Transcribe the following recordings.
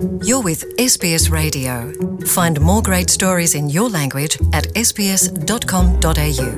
You're with SBS Radio. Find more great stories in your language at sbs.com.au.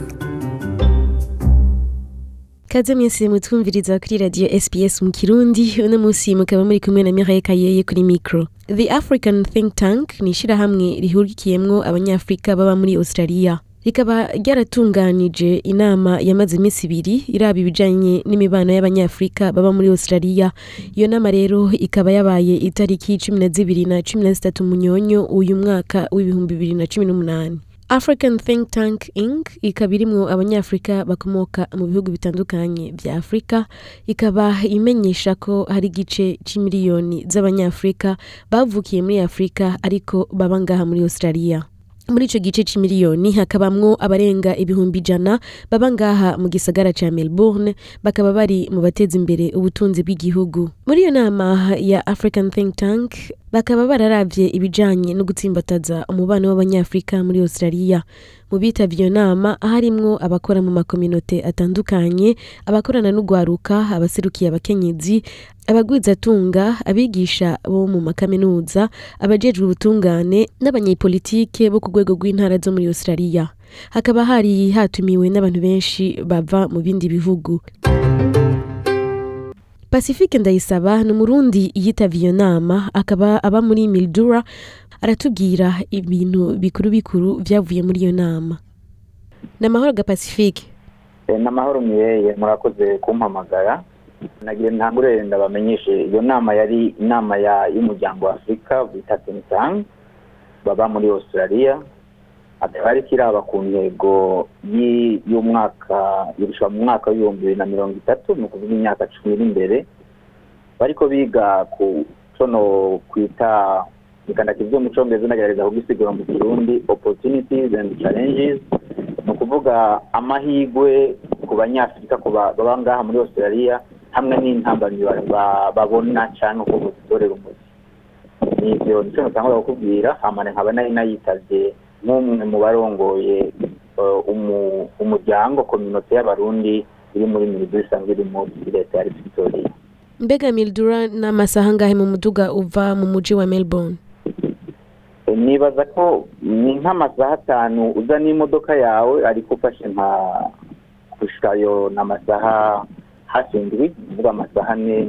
kaze mwese mutwumviriza kuri radio sps mu kirundi uno munsi mukaba muri kumwe na mireille kayeye kuri micro the african think tank ni ishirahamwe rihurikiyemwo abanyafrika baba muri australia rikaba ryaratunganije inama yamaze iminsi ibiri iraba ibijanye n'imibano y'abanyafurika baba muri australia. Iyo nama rero ikaba yabaye itariki cumi na zibiri na cumi na zitatu munyonyo uyu mwaka w'ibihumbi bibiri na cumi n'umunani. African Think Tank Inc. ikaba irimwo abanyafurika bakomoka mu bihugu bitandukanye vya Afrika. Ikaba imenyesha ko hari igice c'imiliyoni z'abanyafurika bavukiye muri Afrika ariko baba ngaha muri Australia. Muri ico gice c'imiliyoni hakabamwo abarenga ibihumbi ijana baba ngaha mu gisagara ca Melbourne bakaba bari mu bateza imbere ubutunzi bw'igihugu. Muri iyo nama ya African Think Tank bakaba bararavye ibijanye no gutsimbataza umubano w'abanyafurika muri Australia. Mu bitavye iyo nama harimwo abakora mu makominote atandukanye abakorana n'ugwaruka abaserukiye abakenyezi abagwizatunga abigisha bo mu makaminuza abajejwe ubutungane n'abanyepolitike bo ku rwego rw'intara zo muri Australia. Hakaba hari hatumiwe n'abantu benshi bava mu bindi bihugu. Pacifique Ndayisaba ni umurundi yitavye iyo nama akaba aba muri Mildura aratubwira ibintu bikuru bikuru vyavuye muri iyo nama. Ni amahoro ga Pacifique. Ni amahoro miyeye murakoze kumpamagara. Nagiye ntangure ndabamenyeshe iyo nama yari inama y'umuryango wa afurika bita temitang baba muri australia. Akaba ari kiraba ku ntego y'umwaka irusha mu mwaka w'ibihumbi bibiri na mirongo itatu ni ukuvuga imyaka cumi iri imbere bariko biga ku cono kwita bikandaka ibyo mu congereza nagerageza kugisigura mu kirundi opportunities and challenges. Ni ukuvuga amahigwe ku banyafurika baba ngaha muri australia hamwe n'intambamyi babona cyangwa uko bazitorera umuti ni ibyo ni cyo natangura kukubwira hamane nkaba nari nayitavye. Nk'umwe mu barongoye umuryango kominote y'abarundi iri muri miridu isanzwe iri muri leta ya victoria. Mbega Mildura ni amasaha angahe mu muduga uva mu muji wa Melbourne? Nibaza ko ni nk'amasaha atanu uza n'imodoka yawe ariko ufashe nka gushikayo n'amasaha hafi indwi kuvuga amasaha ane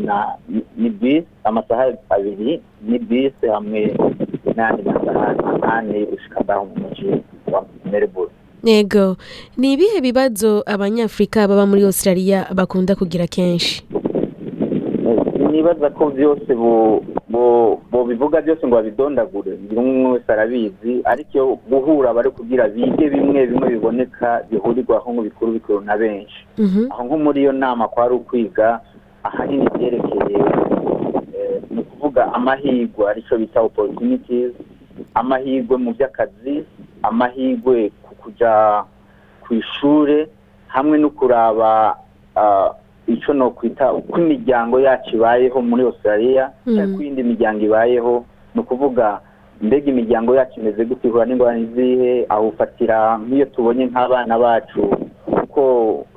ni bisi amasaha abiri ni bisi hamwe n'andi masaha ane gushika ngaho mu muji wa Melbourne. Nego, ni ibihe bibazo abanyafurika baba muri Australia bakunda kugira kenshi? nibaza ko byose bo bivuga byose ngo babidondagure. Buri umwe wese arabizi ariko iyo guhura bari kugira bige bimwe bimwe biboneka bihurirwaho ngo bikuru bikuru na benshi. Aho nko muri iyo nama kwari ukwiga ahanini byerekeye ni ukuvuga amahirwe ari cyo bita opportunities amahirwe mu by'akazi amahirwe ku kujya ku ishuri hamwe no kuraba icyo no kwita uko imiryango yacu ibayeho muri australia cyangwa uko iyindi miryango ibayeho ni ukuvuga mbega imiryango yacu imeze gute ihura n'ingorane izihe aho ufatira nk'iyo tubonye nk'abana bacu kuko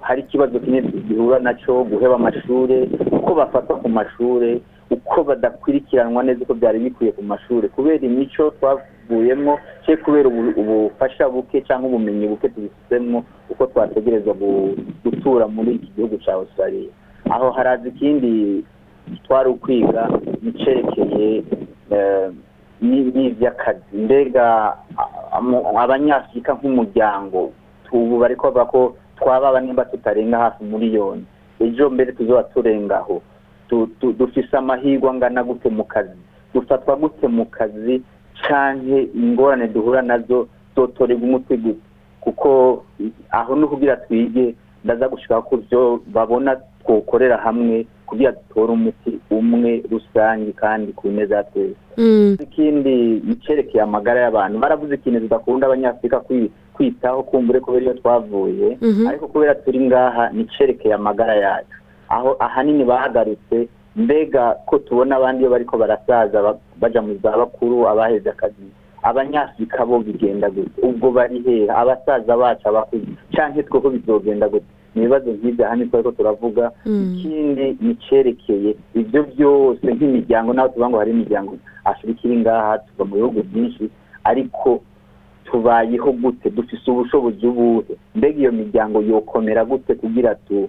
hari ikibazo kinini gihura na cyo guheba amashuri uko bafatwa ku mashuri uko badakurikiranwa neza uko byari bikwiye ku mashuri kubera imico twavuyemo cyangwa kubera ubufasha buke cyangwa ubumenyi buke tubifitemo uko twategereza gutura muri iki gihugu cya australia. Aho haraza ikindi twari ukwiga nicyerekeye n'iby'akazi mbega abanyafurika nk'umuryango ubu bari kuvuga ko twababa nimba tutarenga hafi miliyoni. Ejo mbere tuzaba turengaho. Dufise amahirwe angana gute mu kazi? Dufatwa gute mu kazi canke ingorane duhura na zo zotorerwa umutwe gute kuko aho ni kugira twige ndaza gushika ku byo babona twokorera hamwe kugira dutore umuti umwe rusange kandi ku neza ya twese. Ikindi nicerekeye amagara y'abantu baravuze ikintu tudakunda abanyafurika kwitaho kumbure kubera iyo twavuye. Ariko kubera turi ngaha nicerekeye amagara yacu. Aho ahanini bahagarutse mbega ko tubona abandi iyo bariko barasaza baja mu zabakuru abaheze akazi. Abanyafurika bo bigenda gute? Ubwo bari hehe abasaza bacu abakuze. Canke twebwe bizogenda gute? Ni ibibazo nk'ibyo ahanini twari ko turavuga. Mm. ikindi ni icyerekeye ibyo byose nk'imiryango naho tuvuga ngo hari imiryango afurika iri ngaha tuva mu bihugu byinshi ariko tubayeho gute? Dufise ubushobozi ubuhe mbega iyo miryango yokomera gute kugira tu,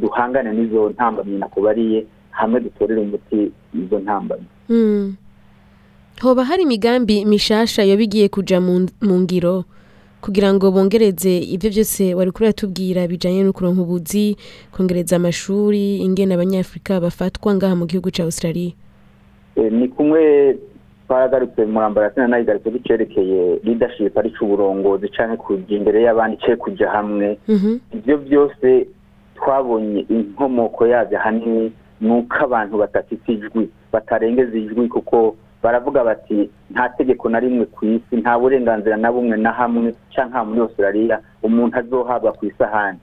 duhangane n'izo ntambamyi nakubariye hamwe dutorere umuti izo ntambamyi Mm. hoba hari imigambi mishasha yoba igiye kuja mu ngiro kugira ngo bongereze ibyo byose wari kuri uratubwira bijanye no kuronka ubuzi kongereza amashuri ingene abanyafurika bafatwa ngaha mu gihugu ca australia Eh, ni kumwe twaragarutse murambarasina nayigarutse ducerekeye leadership ari uburongozi canke kuja imbere y'abandi cye kuja hamwe Mhm. ibyo byose twabonye inkomoko yabyo ahanini ni uko abantu badafite ijwi batarengeza ijwi kuko baravuga bati nta tegeko na rimwe ku isi nta burenganzira na bumwe na hamwe cyangwa muri australia umuntu azohabwa ku isahani.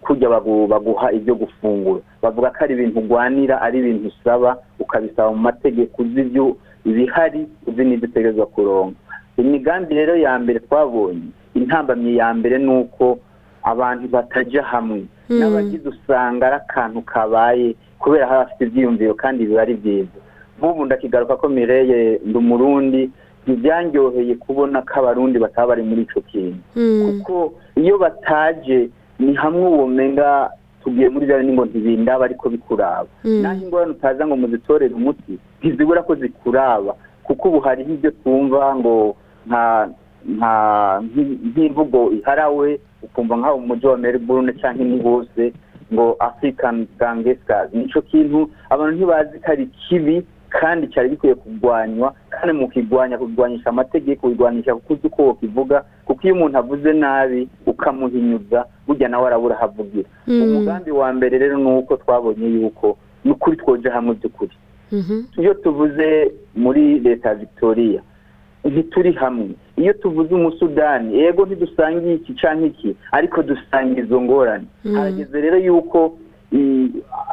Kujya bagu- baguha ibyo gufungura. Bavuga ko ari ibintu ugwanira ari ibintu usaba ukabisaba mu mategeko uzi ibyo ibihari uzi n'ibyo utegerezwa kuronka. Imigambi rero ya mbere twabonye intambamyi ya mbere ni uko abantu batajya hamwe Mm. n'abagize usanga ari akantu kabaye kubera hari abafite ibyiyumviro kandi biba ari byiza nk'ubu ndakigaruka ko mireye ndi umurundi ntibyanyoheye kubona ko abarundi bataba bari muri ico kintu Mm. kuko iyo bataje ni hamwe womenga tugiye muri bya ngo ntibindaba ariko bikuraba Mm. naho ingorane utaza ngo muzitorere umuti ntizibura ko zikuraba kuko ubu hariho ibyo twumva ngo nka nk'imvugo iharawe ukumva nk'aho mu mujyi wa melbourne cyangwa ni hose ngo african gangsters nico kintu abantu ntibazi ko ari kibi kandi cyari gikwiye kurwanywa kandi mu kigwanya kurwanyisha amategeko kurwanyisha kuko uzi uko wokivuga kuko iyo umuntu avuze nabi ukamuhinyuza burya nawe arabura aho avugira Mm. umugambi wa mbere rero ni uko twabonye yuko ni ukuri twoje hamwe by'ukuri Mhm. iyo tuvuze muri leta ya victoria ntituri hamwe. Iyo tuvuze umusudani yego ntidusangiye iki canke iki ariko dusangiye izo ngorane. Mm. harageze rero yuko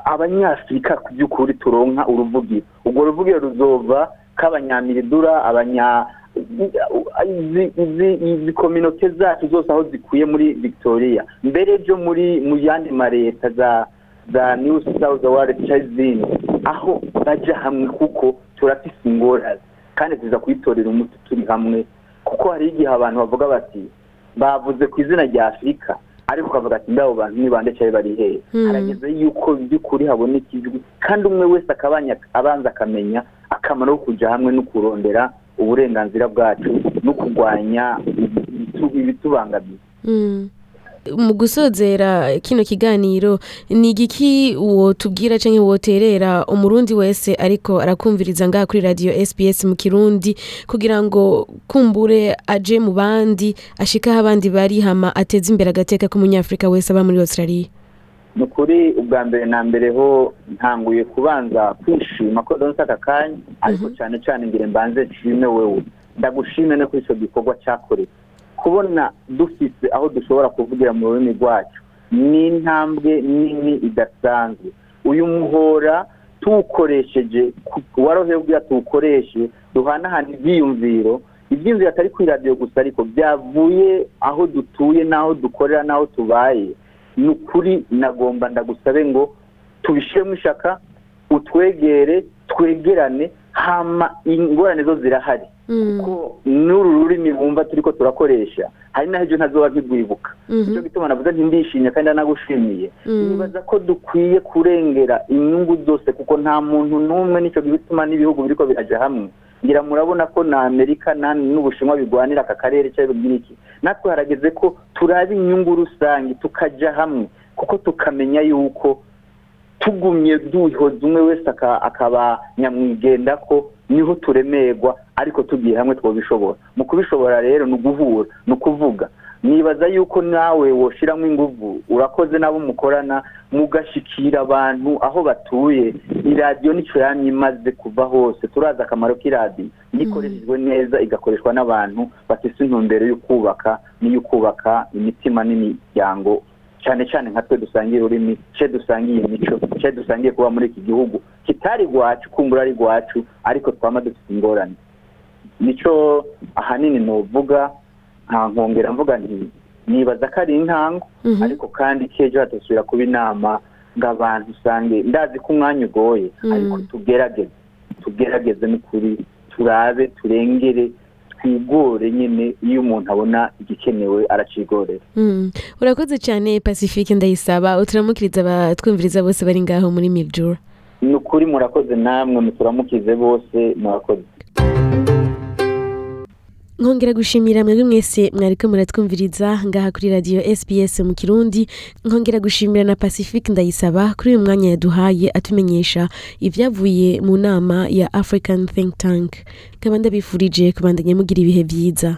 abanyafurika ku by'ukuri turonka uruvugiro. Urwo ruvugiro ruzova k'abanyamiridura abanya izi- kominote zacu zose aho zikuye muri victoria. Mbere byo muri mu yandi mareta za za new south wales chazini aho bajya hamwe kuko turafise ingorane. Kandi tuza kuyitorera umuti turi hamwe kuko hari igihe abantu bavuga bati bavuze ku izina rya afurika ariko ukavuga ati ndabo bantu ni bande cyari bari hehe Mm. harageze yuko by'ukuri haboneka ijwi kandi umwe wese akabanya abanza akamenya akamaro ko kujya hamwe no kurondera uburenganzira bwacu no kurwanya ibitu- ibitubangamiye Mm. Mu gusozera kino kiganiro ni igiki wotubwira canke woterera umurundi wese ariko arakumviriza ngaha kuri radio SBS mu kirundi kugira ngo kumbure aje mu bandi ashika aho abandi bari hama ateze imbere agateka k'umunyafurika wese aba muri Australia. Ni ukuri ubwa mbere na mbere ho ntanguye kubanza kwishima ko donse aka kanya ariko cyane cyane ngire mbanze nshime wewe. Ndagushime no kuri icyo gikorwa cyakorewe. Kubona dufise aho dushobora kuvugira mu rurimi rwacu. Ni intambwe nini idasanzwe. Uyu muhora tuwukoresheje ubwira tuwukoreshe duhanahana ibyiyumviro. Ibyiyumviro atari kuri radiyo gusa ariko byavuye aho dutuye n'aho dukorera n'aho tubaye. Ni ukuri nagomba ndagusabe ngo tubishyiremo ishaka utwegere twegerane ingorane zo zirahari Mm. ko n'uru rurimi wumva turi ko turakoresha hari n'aho ibyo ntazoba nkirwibuka Mhm. ni cyo gituma navuze nti ndishimye kandi ndanagushimiye Mm. nibaza ko dukwiye kurengera inyungu zose kuko nta muntu n'umwe ni cyo gituma n'ibihugu biriko biraja hamwe ngira murabona ko na amerika n'ubushinwa bigwanira aka karere cyangwa iki natwe harageze ko turaba inyungu rusange tukaja hamwe kuko tukamenya yuko tugumye duhoza umwe wese aka- akaba nyamwigenda ko ni ho turemerwa ariko tugiye hamwe twabishobora mu kubishobora rero ni uguhura ni ukuvuga. Nibaza yuko nawe woshiramo inguvu urakoze n'abo mukorana mugashikira abantu aho batuye. Iradiyo ni cyo yamye imaze kuva hose turazi akamaro k'iradiyo iyo ikoreshejwe neza igakoreshwa n'abantu bafite intumbero yo kubaka n'iyo kubaka imitima n'imiryango cyane cyane nka twe dusangiye ururimi ce dusangiye imico ce dusangiye kuba muri iki gihugu kitari rwacu kumbura ari rwacu ariko twama dufite ingorane nico ahanini nuvuga nka nkongera mvuga nti nibaza ko ari intango Mhm. ariko kandi kejo hadasubira kuba inama ngo abantu usange ndazi ko umwanya ugoye Mm. ariko tugerageze tugerageze n'ukuri turabe turengere twigore nyine iyo umuntu abona igikenewe aracigorera. Mm. urakoze cyane pacifique ndayisaba. Uturamukiriza abatwumviriza bose bari ngaho muri miljura ni ukuri murakoze namwe muturamukize bose murakoze. Nkongera gushimira mwebwe mwese mwariko muratwumviriza ngaha kuri radiyo sbs mu kirundi. Nkongera gushimira na pacifique ndayisaba kuri uyu mwanya yaduhaye atumenyesha ibyavuye mu nama ya african think tank. Nkaba ndabifurije kubandanya mugira ibihe byiza.